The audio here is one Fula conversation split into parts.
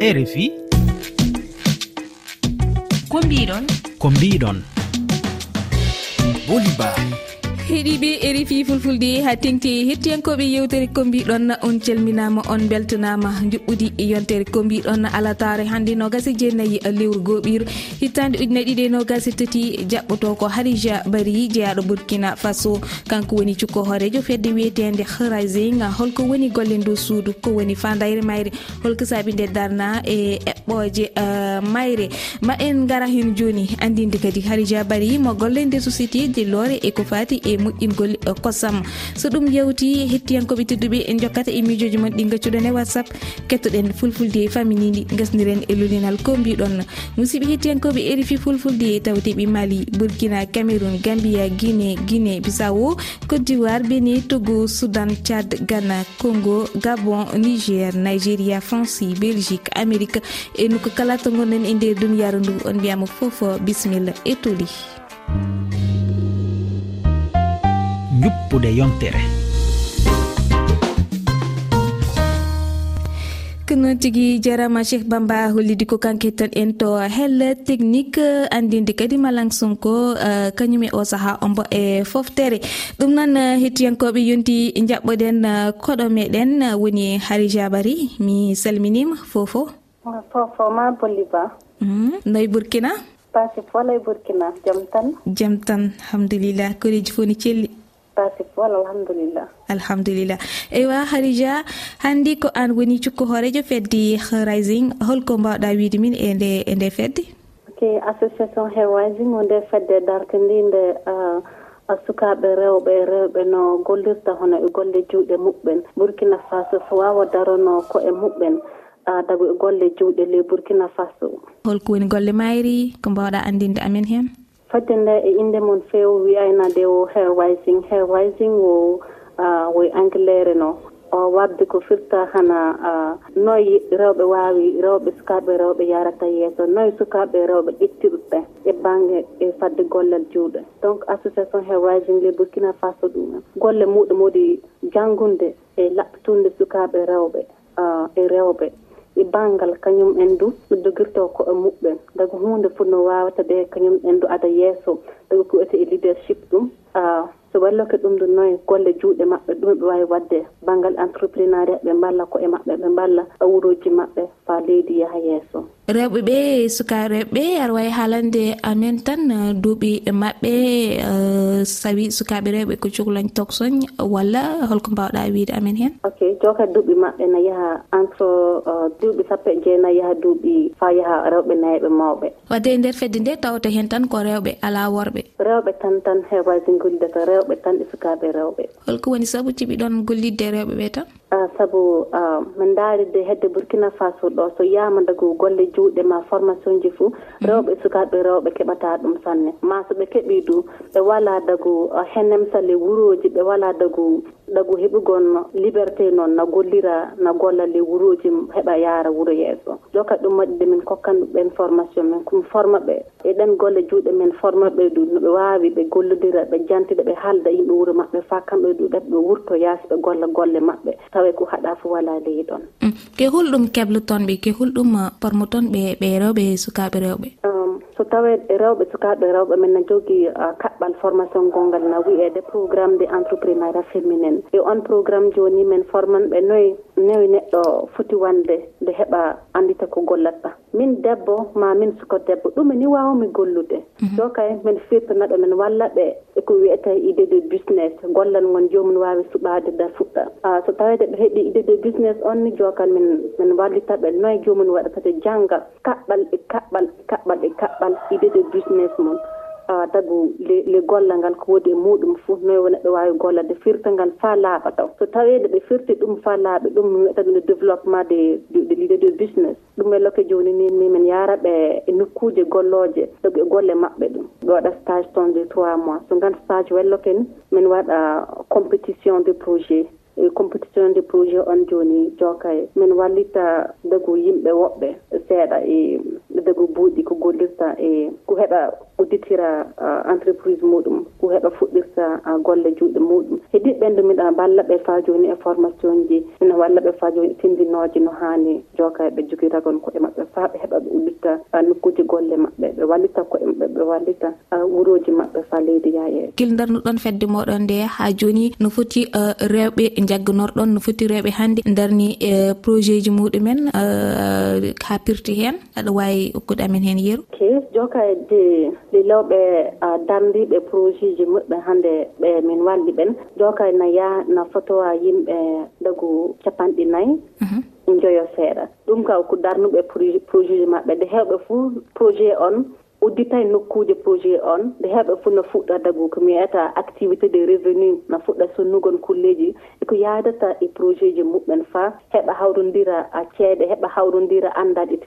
rfi ko mbiɗon? Ko mbiɗon. Boliba heeɗiɓe e fulfulde ha tengti hettiyankoɓe yewtere ko mbiɗon on calminama on beltanama juɓɓudi e yontere ko mbiɗon alatare hande nogasi jeenayyi lewru goɓir hittande ujune ɗiɗi e nogasi tati jaɓɓoto ko harija bari jeyaɗo burkina faso. Kanko woni cukko hoorejo fedde wiyetede hraising holko woni golle ndu suudu ko woni fandayre mayre holko saabi nde darna e eɓɓoje uh, mayre. Ma en gara hen joni andinde kadi harija bari mo golle nde société de lore e ko fati e moƴƴingol eh, kosam. So ɗum yewti hettiyankoɓe tedduɓe en jokkata e mijoji mon ɗi gaccuɗon e whatsapp. Kettoɗen fulfulde faminidi gasniren e lulinal ko mbiɗon. Musidɓe hettiyankoɓe erifi fulfulde tawteɓe mali burkina cameron gambia guine guine bisawo côte d'ivoire beni togo soudan tchad ghana congo gabon niger nigéria france belgique amérique. E nokko kala to gonɗen e nder duniyaru ndu on mbiyama fofo bisimilla e toli. ñuppude yontere. Ko noon tigui jarama cheikh bamba hollidi ko kanke tan en to helle technique andinde kadi malang sonko eh, kañum e o saaha ombo e foftere. Ɗum noon eh, hettiyankoɓe yonti jaɓɓoɗen eh, koɗo meɗen woni hari jabari mi salminima fofo. Fofo ma bolli ba. Hmm, Noye burkina? Pasi fola e burkina jaam tan. Jaam tan alhamdulillah koreji fo ni celli. sati bol alhamdulillah. Alhamdulillah. Eywa harija hanndi ko an woni cukko hoorejo feddi rising holko mbawɗa wiide min e nde e nde fedde? Ok association hewrising wonde fedde darke ndi nde uh, sukaɓe sukaaɓe rewɓe rewɓe no gollirta hono e golle juuɗe muɓɓen. Burkina faso so wawa darono ko e muɓɓen uh, dago e golle juuɗe le burkina faso. Holko woni golle mayri ko mbawɗa andinde amen hen? fadde nde e inde mon few wiyaynade o hair rising hair rising o woye anglaire no. O wadde ko firta hana noyi rewɓe wawi rewɓe sukaɓe rewɓe yarata yeeso. Noyi sukaɓe rewɓe ƴettiɓe e banggue e fadde gollel juuɗe. Donc association hair rising le burkina faso ɗumen golle muɗum woni janggude e laɓɓitunde sukaɓe rewɓe e rewɓe. e banggal kañumen du ɓe dogirto ko e muɓɓen daga hunde fonno wawata ɓe kañum en du ada yesso daga ko wiyete e leadership ɗum. Ah, so walloke ɗum ɗo noon golle juuɗe maɓɓe ɗum ɓe wawi wadde banggal entreprenariat ɓe mballa ko e maɓɓe ɓe mballa e awuroji maɓɓe fa leydi yaaha yesso rewɓe ɓe sukareɓe aɗa wawi haalande amen tan uh, duuɓi maɓɓe uh, sawi sukaɓe rewɓe ko cuhlañ toksoñ walla holko mbawɗa wiide amen hen. Ok joka duuɓi maɓɓe na yaaha entre uh, duuɓi sappo e jeenayi yaaha duuɓi fa yaaha rewɓe nayɓe mawɓe. Wadde e nder fedde nde tawata hen tan ko rewɓe ala worɓe. Rewɓe tan tan hewasi gollidata rewɓe tan e sukaɓe rewɓe. Holko woni saabu jiɓi ɗon gollidde rewɓe ɓe tan? Ah, saabu ah, min daaride hedde burkina faso ɗo so yiyama dago golle juuɗe ma formation ji fou mhm. rewɓe sukaɓe rewɓe keɓata ɗum sanne. Ma so ɓe keeɓi du ɓe wala dago ah, henemsale wuroji ɓe wala dago ɗagu heɓugon liberté noon na gollira na golla le wuroji heɓa yaara wuro yeeso. Joka ɗum waɗi de min kokkan ɓen formation min komi forma ɓe e ɗen golle juuɗe min forma ɓe du noɓe wawi ɓe gollodira ɓe jantida ɓe haalda yimɓe wuuro maɓɓe fa kamɓe du ɗat ɓe wurto yaasi ɓe golla golle maɓɓe. Tawa ko haɗa fo wala ley ɗon. Mm. Ke hulɗum keblotonɓe ke hulɗum uh, formotonɓe ɓe rewɓe sukaɓe rewɓe? Ah, so tawe e rewɓe sukaɓe rewɓe men ne jogui kaɓɓal formation gongal na wiyede programme de entreprenariat féminin e on programme joni min forman ɓe noyi noyi neɗɗo foti wande nde heeɓa andita ko gollatɗa min debbo ma min suka debbo. Ɗum ni wawmi gollude. Mhm. So kay min firtanaɓe min walla ɓe eko wiyete idée de business. Gollal ngon jomum wawi suɓade da fuɗɗa. So tawede ɓe heeɓi idée de business on ni jokan min min wallitaɓe noye jomum waɗatade jangga kaɓɓal e kaɓɓal kaɓɓal e kaɓɓal idée de business mum dagu le gollal ngal ko woodi e muɗum fof noyi wo neɗɗo wawi gollade firta ngal fa laaɓa taw so tawede ɓe firti ɗum fa laaɓa ɗum wiyata ɗum le développement de de l'idée de business. Ɗum e lokke joni ni ni min yaraɓe e nokkuji golloje ɗoɓe golle maɓɓe ɗum. Ɓe waɗa stage ton de trois mois. So ngan stage welloke ni min waɗa compétition de projet. E compétition de projet on joni joka min wallita dagu yimɓe woɓɓe seeɗa e dagu buuɗi ko gollirta e ko heɓa udditira uh, entreprise muɗum ko heɓa fuɗɗirta uh, golle juuɗe muɗum. Heddi ɓenndu miɗa balla ɓe fa joni e formation ji mina walla ɓe fa joni tindinoje no hani joka ɓe jogira gon koye maɓɓe fa ɓe heɓa ɓe uddita uh, nokkuji golle maɓɓe ɓe wallita koye maɓɓe ɓe wallita wuroji maɓɓe fa leydi yaye kildarnuɗon fedde moɗon nde ha joni no foti rewɓe jagganorɗon no foti rewɓe hannde. Darni e projet ji muɗumen ha pirti hen aɗa wawi hokkude amen hen yeeru ok joka de ɗi lewɓe dandiɓe projet ji muɗɓe hannde ɓe min walli ɓen. Doka na yaaha na fotowa yimɓe dagu capanɗe nayyi. Mhm. Joyo seeɗa. Ɗum kam ko darnuɓe projet ji maɓɓe. Nde hewɓe fuu projet on udditay nokkuuje projet on. Nde heeɓa fof no fuɗɗa fuɗɗorta ko mi wiyata activité de revenu no fuɗɗa sonnugon kulleji eko yaadata e projet ji muɓɓen faam heɓa hawrodira ceeɗe heɓa hawrodira andal e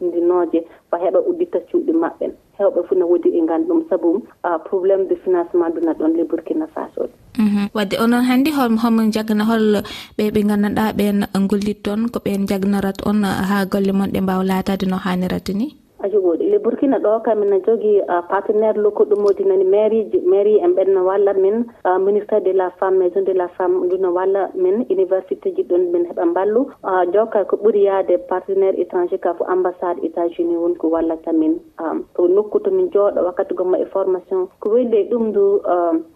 fa heɓa uddita cuuɗi maɓɓen hewɓe fof no woodi e ganda ɗum saabu probléme de financement duna ɗon le Burkina Faso. Mhm. Wadde onon hanndi hol homon jagana hol ɓe ɓe gandanɗa ɓen gollidton ko ɓen jaganorat on ha golle mon ɗe mbawa laatade no hannirata ni? aji goɗi le burkina ɗo kam ina jogui partenaire locaux ɗummoji nani mairie ji mairie en ɓen no walla min ministére de la femme maison de la femme ɗum no walla min université ji ɗon min heeɓa mballu. Joka ko ɓuuri yaade partenaire étranger ka fo ambassade états unis woni ko wallata min. To nokku to min jooɗo wakkati gomma e formation. Ko welde ɗum du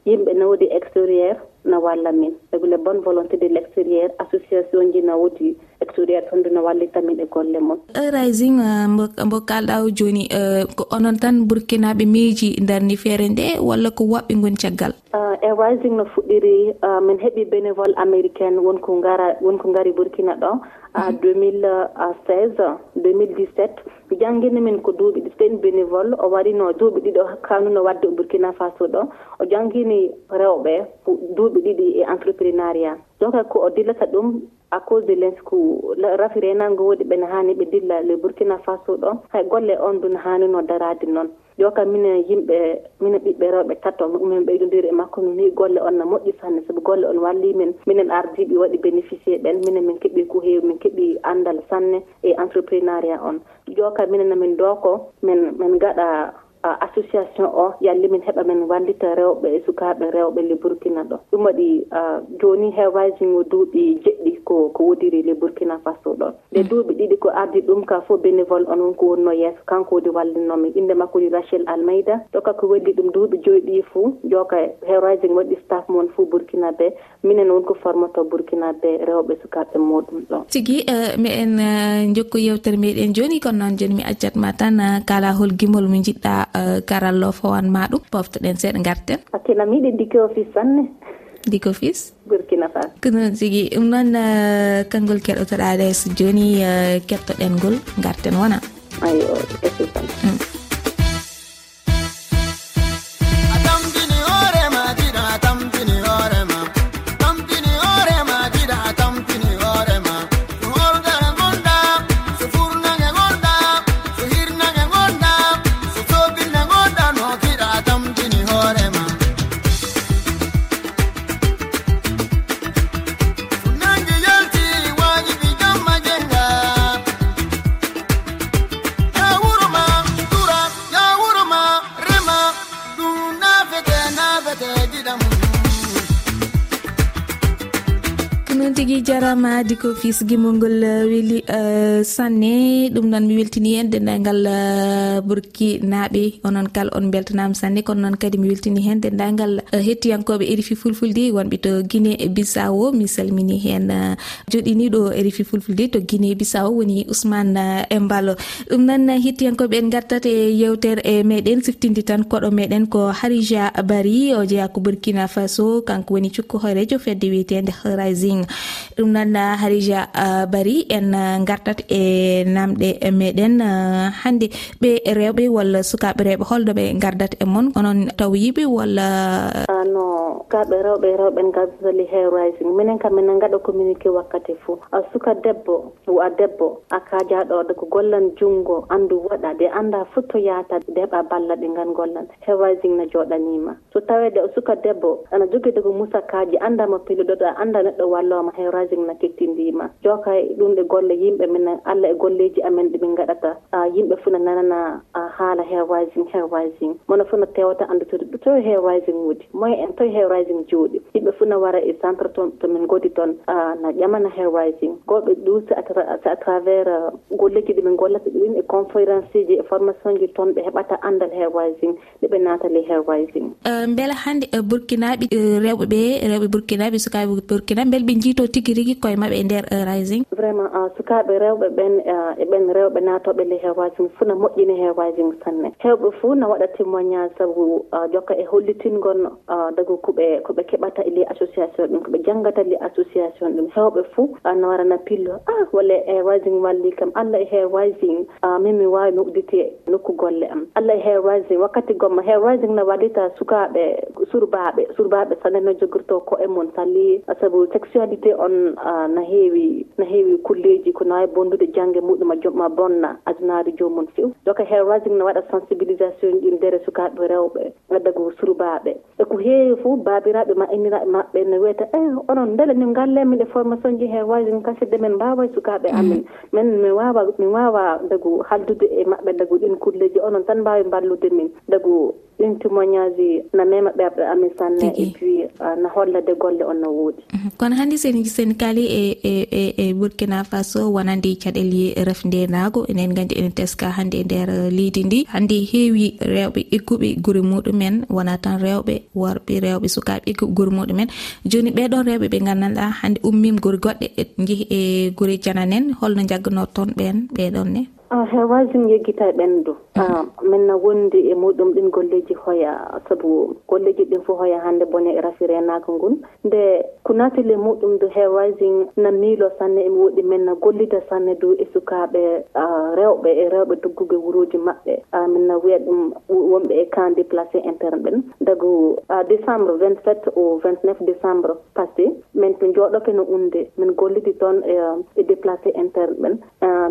yimɓe no woodi extérieur no walla min. Saabu le bonne volonté de l' extérieur association ji no wodi extérieur toon du no wallita min e golle mon. Euh, rising euh, mbo kalɗa o joni euh, ko onon tan burkinaɓe miiji darni feere nde walla ko woɓɓe goni caggal? E rising no fuɗɗiri min heeɓi bénévole américaine wonko gara wonko gari burkina ɗon ha 2016 2017 jangguino min ko duuɓi ɗi tan bénévole o warino duuɓi ɗiɗi o kannuno wadde o burkina faso ɗo o jangguini rewɓe duuɓi ɗiɗi e entreprenariat donc ko o dillata ɗum à cause de lens rafi renango woodi ɓene hani ɓe dilla le burkina faso ɗo hay golle on dun hanino darade noon yo kam minen yimɓe minen ɓiɓɓe rewɓe tato min ɓeydodiri e makko mi wi golle on no moƴƴi sanne. Saabu golle on walli min minen ardiɓe waɗi bénéficié ɓen minen min keeɓi ko heewi min keeɓi andal sanne e entreprenariat on. Joni kam minen nomin dooko min min gaɗa association o yalli min heɓa min wallita rewɓe e sukaɓe rewɓe le burkina ɗo. Ɗum waɗi joni hewajimo duuɓi jeɗɗi ko ko wodiri le burkina faso ɗon nde mm. duuɓi ɗiɗi ko ardi ɗum ka fof bénévole on wonko wonno yeeso kanko wodi wallinnomi. Inde makko woni rachel almeida. Ɗo kako weddi ɗum duuɓi joyi ɗi fuu joka hewraji waɗi staff mon fou burkina be. Minen wonko formato burkina be rewɓe sukaɓe muɗum ɗon tigui e, mi en e, jokku yewtere meɗen joni kono noon joni mi accatma tan e, kala hol gimol mo jiɗɗa Eh, karallo o fawanma ɗum poftoɗen seeɗa garten hakkillam yiɗi digi office sanne. Digi office burkina fas kono sigi ɗum noon eh, kanngol keɗotoɗa ɗes joni eh, kettoɗen ngol garten wona. Ayo esi ɗum tigui jarama diko fisguimol ngol euh, weeli euh, sanne. Ɗum noon mi weltini hen dendagal euh, burki naaɓe onon kala on beltanama sanne. Kono noon kadi mi weltini hen dendagal hettiyankoɓe erifi fulfulde wonɓe to guiné bisawo mi salmini hen joɗiniɗo erifi fulfulde to guiné bisawo woni ousmane embalo. Ɗum noon hettiyankoɓe en gartat e yewtere e meɗen siftinde tan koɗo meɗen ko harija bari o jeeya ko burkina faso. Kanko woni cukko horejo fedde wiyetede horizing ɗum noon harija bari en gartat e namɗe meɗen hannde ɓe rewɓe walla sukaɓe rewɓe holɗo ɓe gardat e moon onon tawyiɓe walla no kaɓe rewɓe rewɓe en gazali hair rising. Minen kam minen gaɗa communiqué wakkati fou a suka debbo a debbo a kajaɗoɗo ko gollan junngo andu waɗa de anda fo to yahata de heɓa balla ɗi ngan gollan. Hair rising no joɗanima so tawede o suka debbo ana joguide ko musakaji andama pelliɗoɗo a anda neɗɗo walloma hair rising no kettindima joka ɗum ɗe golle yimɓe min allah e golleji amen ɗi min gaɗata yimɓe fo no nanana haala hair rising hair rising. Mono fof no tewata andutude ɗo to hair rising woodi moye en toye hair rising jooɗi yimɓe fof no wara e centre toon tomin godi toon no ƴamana hair rising. Goɓe ɗum so à travers golleji ɗi min gollata ɗin e conférence ji e formation ji toon ɓe heɓata andal hair rising nde hewraji ɗeɓe hair rising. E, beele hannde e burkinaɓe e, rewɓe ɓe rewɓe burkinaɓe sukaɓe burkina beele ɓe jiito tigui rigui koye mabɓe e nder rising? Vraiment sukaɓe rewɓe ɓen e ɓen rewɓe natoɓe le hair rising fuu no moƴƴini hair rising sanne. Hewɓe fuu no waɗa témoignage saabu jokka e hollitingol dago koɓe koɓe keɓata e les association ɗum koɓe janggata les association ɗum hewɓe fuu no warana pillo. Ah walla e eh, wasin walli kam allah e hair wasin min mi wawi mi uddite nokku golle am. Allah e hair wasin wakkati gomma hair wasin no waɗita sukaɓe surbaɓe surbaɓe sanne no jogirto ko e mon salli. Ah, Saabu sexualité on no heewi no heewi kulleji ko nawawi bondude jangge muɗum a ma bonna adunade jomum few donc hair wasin no waɗa sensibilisation ɗi nder sukaɓe rewɓe dago surbaɓe eko heewi yeehi fof baabiraaɓe ma inniraaɓe maɓɓe no wiyata e onon mbele min ngallen e formation ji heen wayde kasidde men mbawa sukaaɓe mm. amen min mi wawa mi wawa dagu haldude e maɓɓe dagu ɗin kulleji onon tan mbawi mballude min. Dagu ɗin témoignage na mema ɓerɗe amin sanne et puis ah, no hollade golle on no woodi. Mhm. Kono hannde sen sen kaali e, e e e burkina faso wonande caɗele refndenago enen gandi ene teska hannde e nder leydi ndi. Hannde heewi rewɓe egguɓe gure muɗumen wona tan rewɓe worɓe sukaɓe rewɓe sukaɓe gure muɗumen joni ɓeɗon rewɓe ɓe gandanɗa hande ummima gure goɗɗe. Jeehi e gure janan en holno jagganor toon ɓen ɓeɗon ne ah, hewaji mi yeggita ɓendu. Ah, mm. an minne wondi e muɗum ɗin golleji hoya saabu golleji ɗin fof hoya hannde bone e rafi renago ngun. Nde ko natile muɗum do hewaysin na miilo sanne emi woɗi minna gollida sanne dow e sukaɓe ah, rewɓe e rewɓe doggugue wuuroji mabɓe ah, minna wiya ɗum wonɓe e camp déplacé interne ɓen. Dago décembre 27 au 29 décembre passé min to jooɗoke no unde min gollidi toon eh, e déplacé interne ɓen.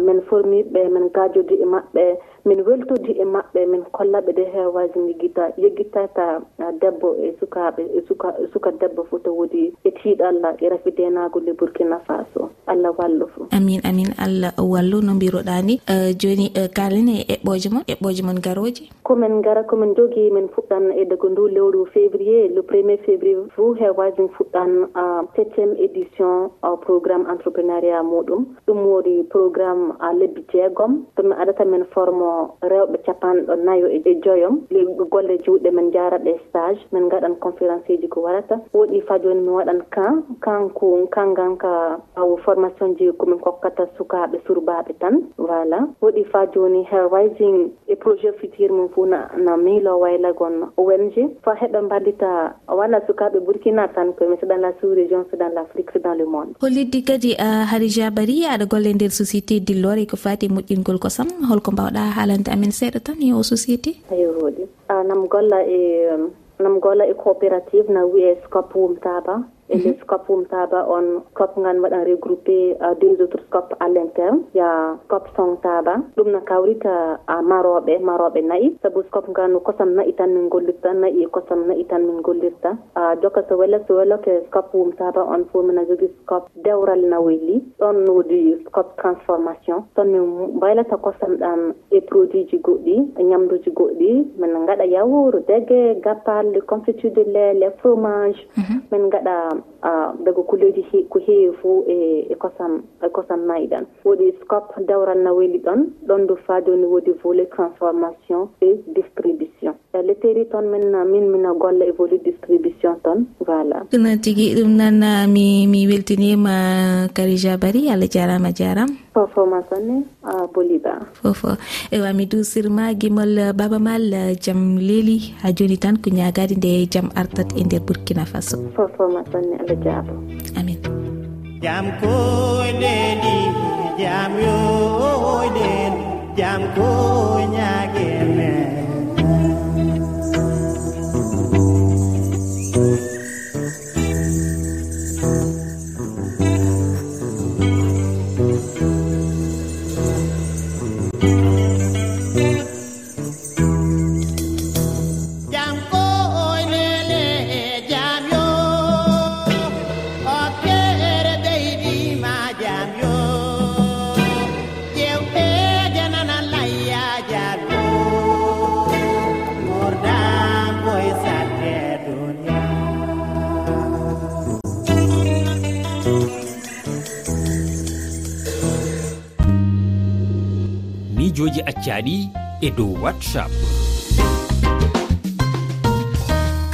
Min formiɓe min gajodi e maɓɓe. min weltodi e maɓɓe min kollaɓe de hewaji heewaji jigita yeggitata ah, debbo e sukaɓe e suka e suka debbo fof to woodi e tiiɗalla e rafidenagude burkina faso. Allah wallu fo amin amin. Allah wallu no mbiruɗani. Eh, Joni eh, kalene eɓɓoje mon eɓɓoje mon garoji komin gara komin jogi min fuɗɗan e dago ndu lewru février le premier février fo hewaji fuɗɗan ah, septiéme édition ah, programme entreprenariat muɗum. Ɗum woni programme lebbi jeegom. Tomi aɗata min formo rewɓe capanɗo nayo e joyom golle juuɗe min jaraɓe stage min gaɗan conférence ji ko warata. Woɗi fa joni mi waɗan kan kanko kangan ka awo formation ji komin kokkata sukaɓe surbaɓe tan voilà. Woɗi fa joni herwising e projet futur mum fo na na miilo waylagon omg fa heɓe mballita wala sukaɓe burkina tan komi mi dans la sous région seɗan l' afrique dans le monde. Holliddi kadi ah, harija bari aɗa golle nder société dillore ko fati moƴƴingol kosam holko mbawɗa ha haalande amin seeɗa tan yo société? Ayo hoɗi. Ah, nam golla e nam golla e coopérative na wiye scop wumtaba et les scopes wumtaba on scope ngan waɗan regroupé euh, deux autres scope à l' interne ya scope Songtaba ɗum no kawrita a maroɓe maroɓe nayyi. Saabu scope ngan kosam nayyi tan min gollirta nayyi e kosam nayyi tan min gollirta. Euh, Joka so wela so weloke scope wumtaba on fo mina jogui scope dewral na welli ɗon wodi scope transformation. Toon min mbaylata kosam ɗam e produit ji goɗɗi e ñamduji goɗɗi. Min gaɗa yawour dege gappal confitude le les fromage. Mhm. Min gaɗa jaam daga kuleji ko heewi fo e, e kosam e kosam mayɗan woodi scop dawral naweli ɗon ɗon do fa joni woodi volet transformation et distribution. Letteri toon min min mina golla e volet distribution toon voilà. Ɗumnon tigui ɗum nan ah, mi mi weltinima karija bari allah jarama jaram fofo ma sanne boli ba fofo. Ewa mi dusirma gimol ah, baba mal ah, jam leeli ha joni tan ko ñagadi nde jaam artat e nder burkina faso. Fofo ma sanne allah ɓe jaabo. Amin. Jam koyɗeni jam yoyɗen jam ko ñaguemen caaɗi e dow whatsapp.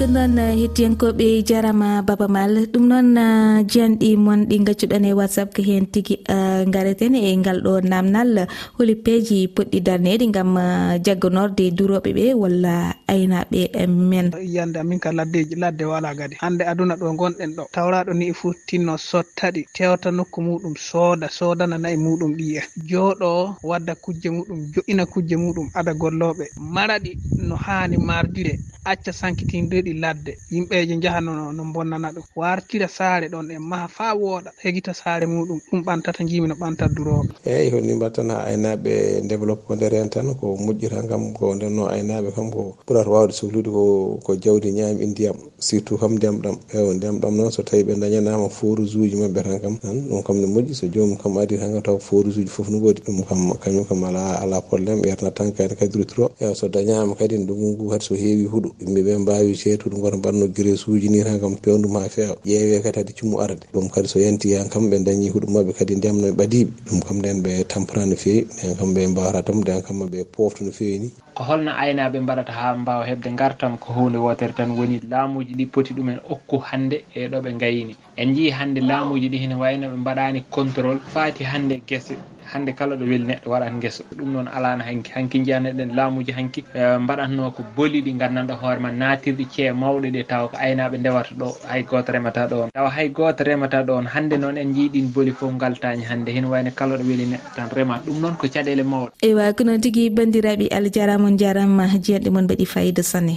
ko noon eh, hettiyankoɓe jarama baba mal. Ɗum noon eh, jiyanɗi mon ɗi gaccuɗon e whatsapp ko hen tigui eh, gareten e ngal ɗo namnal. Holi peeji poɗɗi darnede gam jagganorde duroɓe ɓe walla aynaɓe men. Yiyande amin ka laddeji ladde wala gadi. Hande aduna ɗo gonɗen ɗo. Tawraɗo ni e fuu tinno sottaɗi. Tewta nokku muɗum sooda soodana nayi muɗum ɗiye jooɗo wadda kujje muɗum joƴina kujje muɗum ada golloɓe. Maraɗi no hani mardire. Acca sankitindeɗi ɗi ladde. Yimɓeje jahanno no bonnana ɗum. Wartira saare ɗon e maha fa wooɗa. Hegita saare muɗum. Ɗum ɓantata jimi no ɓanta duroɓe eyyi honni mbattan ha aynaɓe développe nder hen tan ko moƴƴira kam ko ndenno aynaɓe kam ko ɓurata wawde sohlude ko ko jawdi ñaami ndiyam. Surtout kam ndiyam ɗam. Eyo ndiyam ɗam noon so tawi ɓe dañanama forus uji mabɓe tan kam tan ɗum kam ne moƴƴi. So jomum kam adi tan kam taw forus uji foof no woodi. Ɗum kam kañum kam ala ala probléme ɓernata tan kayne kadiri trop so dañama kadi ndungu ngu kadi so heewi huuɗo yimɓeɓe mbawi seede to ɗum kono mbanno grés uji ni tan kam pewndu ma feewa. Ƴeewe kadi hade cummu arde. Ɗum kadi so yanti hen kam ɓe dañi huɗumaɓe kadi ndiyamno ɓe ɓadiɓe ɗum kam nden ɓe tampana no fewi nden kam ɓe mbawata tam nden kam ɓe pofta no fewi ni. Ko holno aynaɓe mbaɗata ha mbawa hebde gartam ko hunde wotere tan woni laamuji ɗi poti ɗumen okku hande e ɗo ɓe gayini en jii hande laamuji ɗi hene wayno ɓe mbaɗani contrôle faati hande guese hannde kala ɗo weeli neɗɗo waɗat ngesa. Ɗum noon alano hanki hanki jiyaneɗen laamuji hanki. Mbaɗatno ko booli ɗi gandanɗo hoore ma natirɗi cee mawɗe ɗe taw ko aynaɓe ndewata ɗo hay goto remata ɗo on. Tawa hay goto remata ɗo on hannde noon en jiiɗin booli fof galtañi hannde. Hen wayno kala ɗo weeli neɗɗo tan rema. Ɗum noon ko caɗele mawɗe. Ewa ko noon tigui bandiraɓe allah jarama on jarama jiyanɗe moon mbaɗi fayida sanne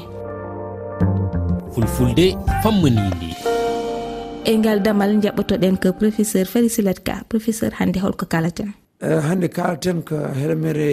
fulfulde fammanidi e ngal damal jaɓɓotoɗen ko professeur farisilat ka. Professeur hannde holko kalaten Eh, hannde kaalten ko hele mere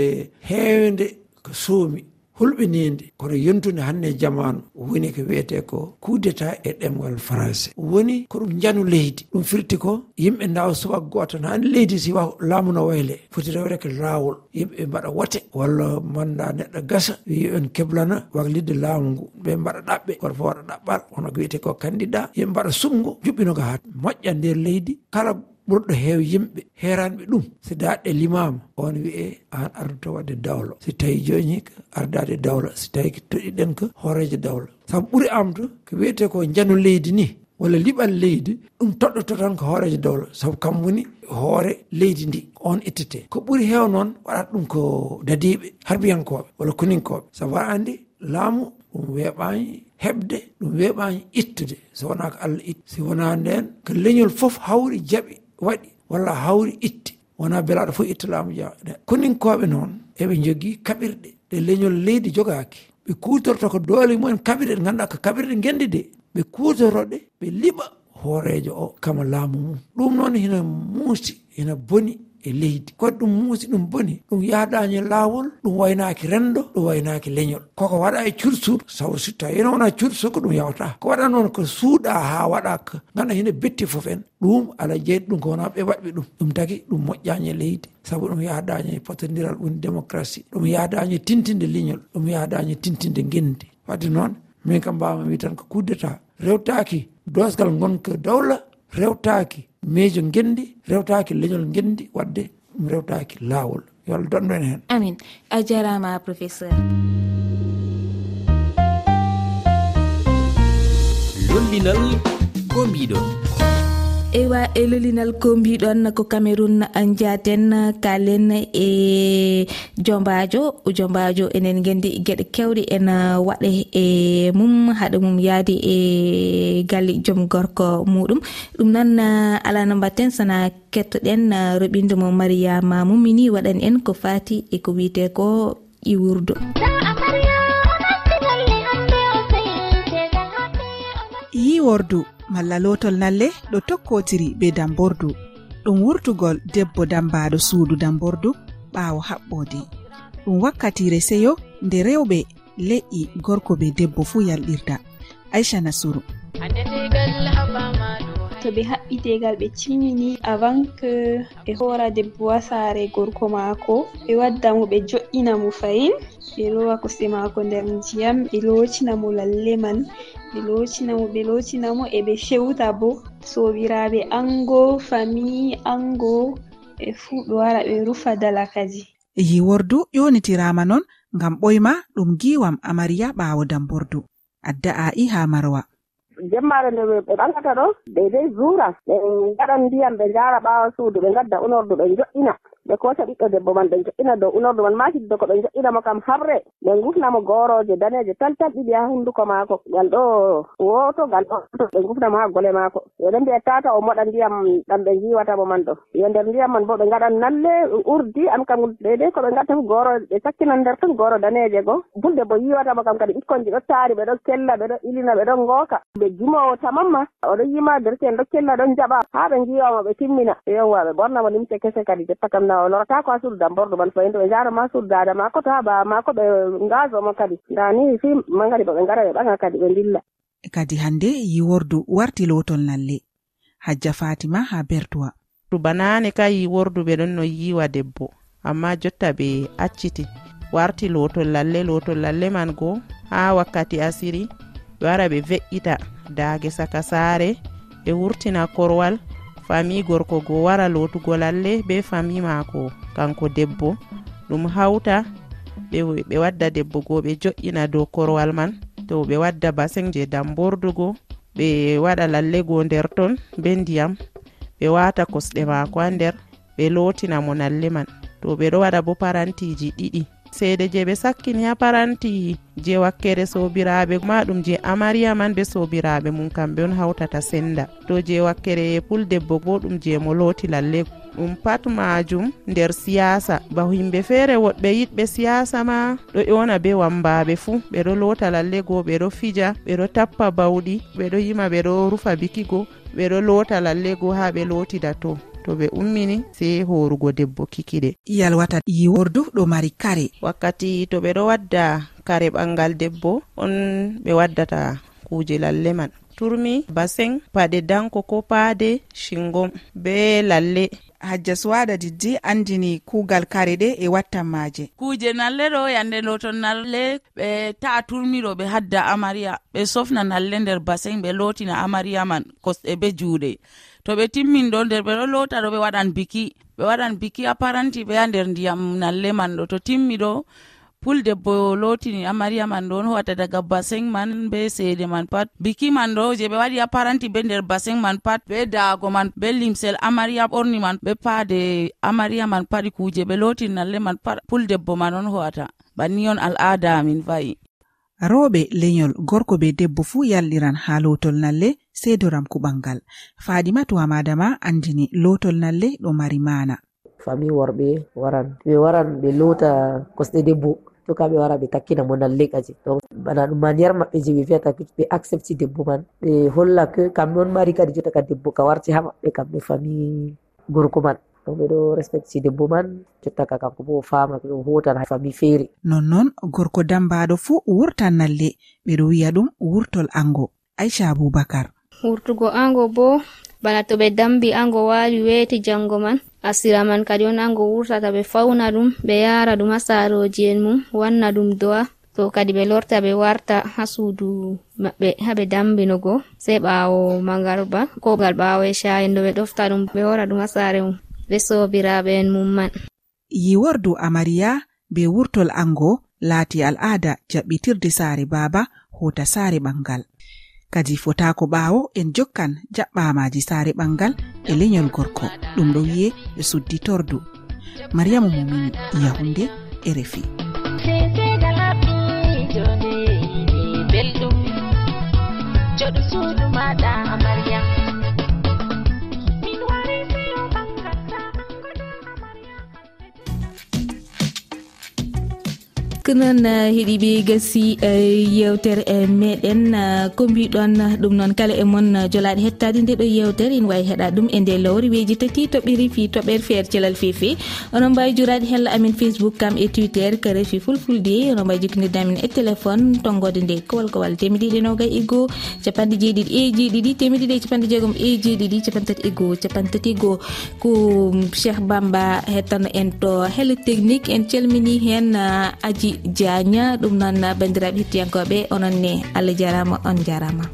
heewde ko soomi hulɓininde kono yontude hannde e jamanu woni ko wiyete ko kudeta e ɗemgal français woni ko ɗum janu leydi. Ɗum firti ko yimɓe dawa subak goto tan hannde leydi si wa laamu no wayle. Foti rewre ko laawol. Yimɓe mbaɗa wote walla manda neɗɗo gasa wi en keblana waglidde laamu ngu. Ɓe mbaɗa ɗaɓɓe koto fo waɗa ɗaɓɓal. Wono ko wiyete ko candidat yimɓe mbaɗa sumgo juɓɓino ko haat moƴƴa nder leydi. Kala ɓurɗo heew yimɓe heeranɓe ɗum. So daɗɗe limama on wiye an ardoto wadde dawlo. Si tawi joni ka ardade dawla si tawi ko toɗiɗen ko hooreje dawla saabu ɓuuri amto ko wiyete ko janu leydi ni walla liɓal leydi ɗum toɗɗoto tan ko hooreje dawla saabu kam woni hoore leydi ndi on ittete ko ɓuuri heew noon waɗat ɗum ko dadiɓe harbiyankoɓe walla kuninkoɓe saabu waɗa andi laamu ɗum weeɓani heɓde ɗum weeɓani ittude. So wona ko allah itti. Si wona nden ko leñol foof hawri jaaɓi waɗi walla hawri itti. Wona belaɗo fof itta laamu jaaɗe koninkoɓe noon eɓe jogui kaɓirɗe. Ɗe leñol leydi jogaki ɓe kutorto ko doole mumen kaɓirɗe ɗe ganduɗa ko kaɓirɗe gendi de. Ɓe kutoroɗe ɓe liɓa hoorejo o kama laamu mum. Ɗum noon hina muusi hina boni. e leydi. Kono ɗum muusi ɗum boni ɗum yahdaani laawol ɗum waynaaki renndo ɗum waynaaki leñol. Koko waɗa e cursuudu sabu si tawi ene wona cursu ko ɗum yawta ko waɗa noon ko suuɗa haa waɗa ko ganda hene betti fof en. Ɗum ala jeyɗi ɗum ko wona ɓe waɗɓe ɗum. Ɗum tagi ɗum moƴƴaani e leydi. Sabu ɗum yahdaani e potondiral woni démocratie ɗum yahdaani e tintinde leñol. Ɗum yahdaani e tintinde ngenndi. Wadde noon min kam mbawami wi tan ko kuddeta rewtaki dosgal gonka dawla rewtaki miijo gendi rewtaki leñol gendi wadde ɗum rewtaki laawol. Yo allah donɗo en hen. Amin. A jarama professeur. Lollinal ko mbiɗon. ewa e lolinal ko mbiɗon ko cameron jaten kalen e jombajo jombajo enen gendi gueɗe kewɗe en waɗe e mum. Haɗa mum yaadi e galle joom gorko muɗum. Ɗum noon alano mbatten sana kettoɗen roɓinde mo mariyama mumini waɗan en ko fati e ko wiite ko iwurdo yiwordu. malla lotol nalle ɗo tokkotiri be dambordu. Ɗum wurtugol debbo dambaɗo suudu dambordu ɓaawo haɓɓode ɗum wakkatire seyo nde rewɓe leƴƴi gorko be debbo fuu yalɗirta aicha nasuru to ɓe haɓɓi degal ɓe timmini avant que ɓe hoora debbo ha saare gorko maako ɓe wadda mo ɓe jo'ina mo fayin ɓe lowa kosɗe maako nder ndiyam ɓe lootina mo lalle man ɓe lotinamo ɓe lotinamo e ɓe fewta bo. Sobiraɓe ango fami ango ɓe fuu ɓe wara ɓe rufa dalakaji. E yiwordu ƴonitirama non ngam ɓoyma ɗum giwam amariya ɓawo dambordu. Adda a'i ha marwa. Jemmare nde ɓe ɓangata ɗo ɓe dey zura ɓe gaɗan ndiyam ɓe njara ɓawa suudu ɓe gadda unordu ɓe jo'ina ɓe kosa ɓiɗɗo debbo man ɓe jo'ina dow unordu man maakiddo ko ɓe jo'inamo kam habre ɓe gufnamo goroje daneje tan tan ɗiɗi ha hunnduko maako. Ngal ɗo woto ngal ɗo ɓe gufnamo ha gole maako. Eɗen mbiya tata o moɗa ndiyam ɗam ɓe jiwatamo man ɗo. Yo nder ndiyam man bo ɓe gaɗan nalle urdi an kam deydey ko ɓe gatta fu goro ɓe sakkinan nder tan goro daneje go fulde bo yiwatamo kam kadi ɓikkonji ɗo taari ɓeɗo kella ɓeɗo ilina ɓeɗon gooka ɓe jumowo tamamma oɗo yima derke en ɗo kella ɗon jaɓa. Ha ɓe jiwama ɓe timmina. Yewwa ɓe ɓornamo limse kese kadi jotta kam na o lorata ko a surdan borɗo man fayin to ɓe jarama surdada ma ko to ha bawa ma ko ɓe gasoma kadi. Ndani fi mangadi ba ɓe gara ɓe ɓaga kadi ɓe dilla kadi hande yiwordu warti lotol nalle. Hajja fatima ha bertuwa. To banane ka yiwordu ɓe ɗon no yiwa debbo amma jotta ɓe acciti. Warti lotol lalle lotol lalle man go ha wakkati asiri ɓe wara ɓe ve'ita daage saka saare ɓe wurtina korwal fami gorko go wara lotugo lalle be fami mako. Kanko debbo ɗum hawta ɓe ɓe wadda debbo go ɓe jo'ina dow korwal man to ɓe wadda basin je dambordugo ɓe waɗa lalle go nder ton be ndiyam ɓe wata kosɗe mako ha nder ɓe lotina mo lalle man. To ɓe ɗo waɗa bo parantiji ɗiɗi. seede je ɓe sakkini ha paranti je wakkere sobiraɓe ma ɗum je amariya man be sobiraɓe mum kamɓe on hawtata senda. To je wakkere puldebbo bo ɗum je mo looti lalle. Ɗum pat majum nder siyasa. Ba himɓe feere woɗɓe yiɗɓe siyasa ma ɗo ƴona be wambaɓe fuu. Ɓeɗo loota lallego ɓeɗo fija ɓeɗo tappa bawɗi ɓeɗo yima ɓeɗo rufa bikigo ɓeɗo loota lallego ha ɓe lootida to. to ɓe ummini sey horugo debbo kikiɗe. Yalwata yiwordu ɗo mari kare. Wakkati to ɓe ɗo wadda kare ɓangal debbo on ɓe waddata kuje lalle man. Turmi basin paɗe danko ko paade shingom be lalle. Hajja suwada diddi andini kuugal kare ɗe e wattan maaje. Kuuje nalle ɗo yande ɗo to nalle ɓe ta'a turmiɗo ɓe hadda amariya. Ɓe sofna nalle nder basin ɓe lootina amariya man kosɗe be juuɗe. to ɓe timmin ɗo nder ɓe ɗo lota ɗo ɓe waɗan biki. Ɓe waɗan biki aparanti ɓe ya nder ndiyam nalle man ɗo. To timmi ɗo puldebbo lotini amariya man ɗo on howata daga basin man be seede man pat. Biki man ɗo je ɓe waɗi aparanti be nder basin man pat be daago man be limsel amariya ɓorni man be paade amariya man paɗi kuje ɓe lotini nalle man pat. Puldebbo man on howata banni on al'ada amin va'i. rooɓe lenyol gorko be debbo fuu yalɗiran haa lotol nalle sey doramku ɓangal faaɗi to amadama andini lotol nalle ɗo mari mana fami worɓe waran ɓe waran ɓe loota kosɗe debbo to ka ɓe wara ɓe takkina mo nalle kaji donc bana ɗum maniére maɓɓe je ɓe fiyata ɓe accepti debbo man. Ɓe holla que kamɓe on mari kadi jotta ka debbo ka warti ha maɓɓe kamɓe fami gorko man. donc ɓeɗo respecti debbo man jottaka kanko bo o famata ɗo hotan ha fami feere. Nonnoon gorko dambaɗo fuu wurtan nalle ɓeɗo wiya ɗum wurtol ango. Aicha aboubacar wurtugo ango bo bana to ɓe dambi ango waali weeti jango man asira man kadi on ango wurtata ɓe fawna ɗum ɓe yara ɗum ha saroji en mum wanna ɗum do'a. To kadi ɓe lorta ɓe warta ha suudu maɓɓe ha ɓe dambinogo sei ɓawo mangarba ko gal ɓawo e sha'en ɗo ɓe ɗofta ɗum ɓe wara ɗum ha sare mum. be sobiraɓe en mumman yiwordu amariya be wurtol ango laati al'ada jaɓɓitirde saare baaba hota saare ɓangal kadi fotako ɓaawo en jokkan jaɓɓamaji saare ɓangal e lenyol gorko. Ɗum ɗo wi'e ɓe suddi tordu mariyamu mumini yahunde e refi task noon heeɗiɓe gasi yewtere meɗen ko mbiɗon ɗum noon kala e moon jolaɗe hettade nde ɗo yewtere ene wawi heeɗa ɗum e nde lowre weji tati toɓɓere fi toɓɓere feere celal feefe onon mbawi jurade hella amin facebook kam e twitter ko refi fulfulde onon mbawi jokkodirde amin e téléphone tonggode nde kowal kowal temedɗiɗi noga e goho capanɗe jeeɗiɗi e jeeɗiɗi temedɗiɗi e capanɗe jeegom e jeeɗiɗi capantati e goho capantati e goho ko cheikh bamba hettano en to hello technique en calmini hen aji diagna ɗum noon bandiraɓe hettiyankoɓe. Onon ne allah jarama on jarama.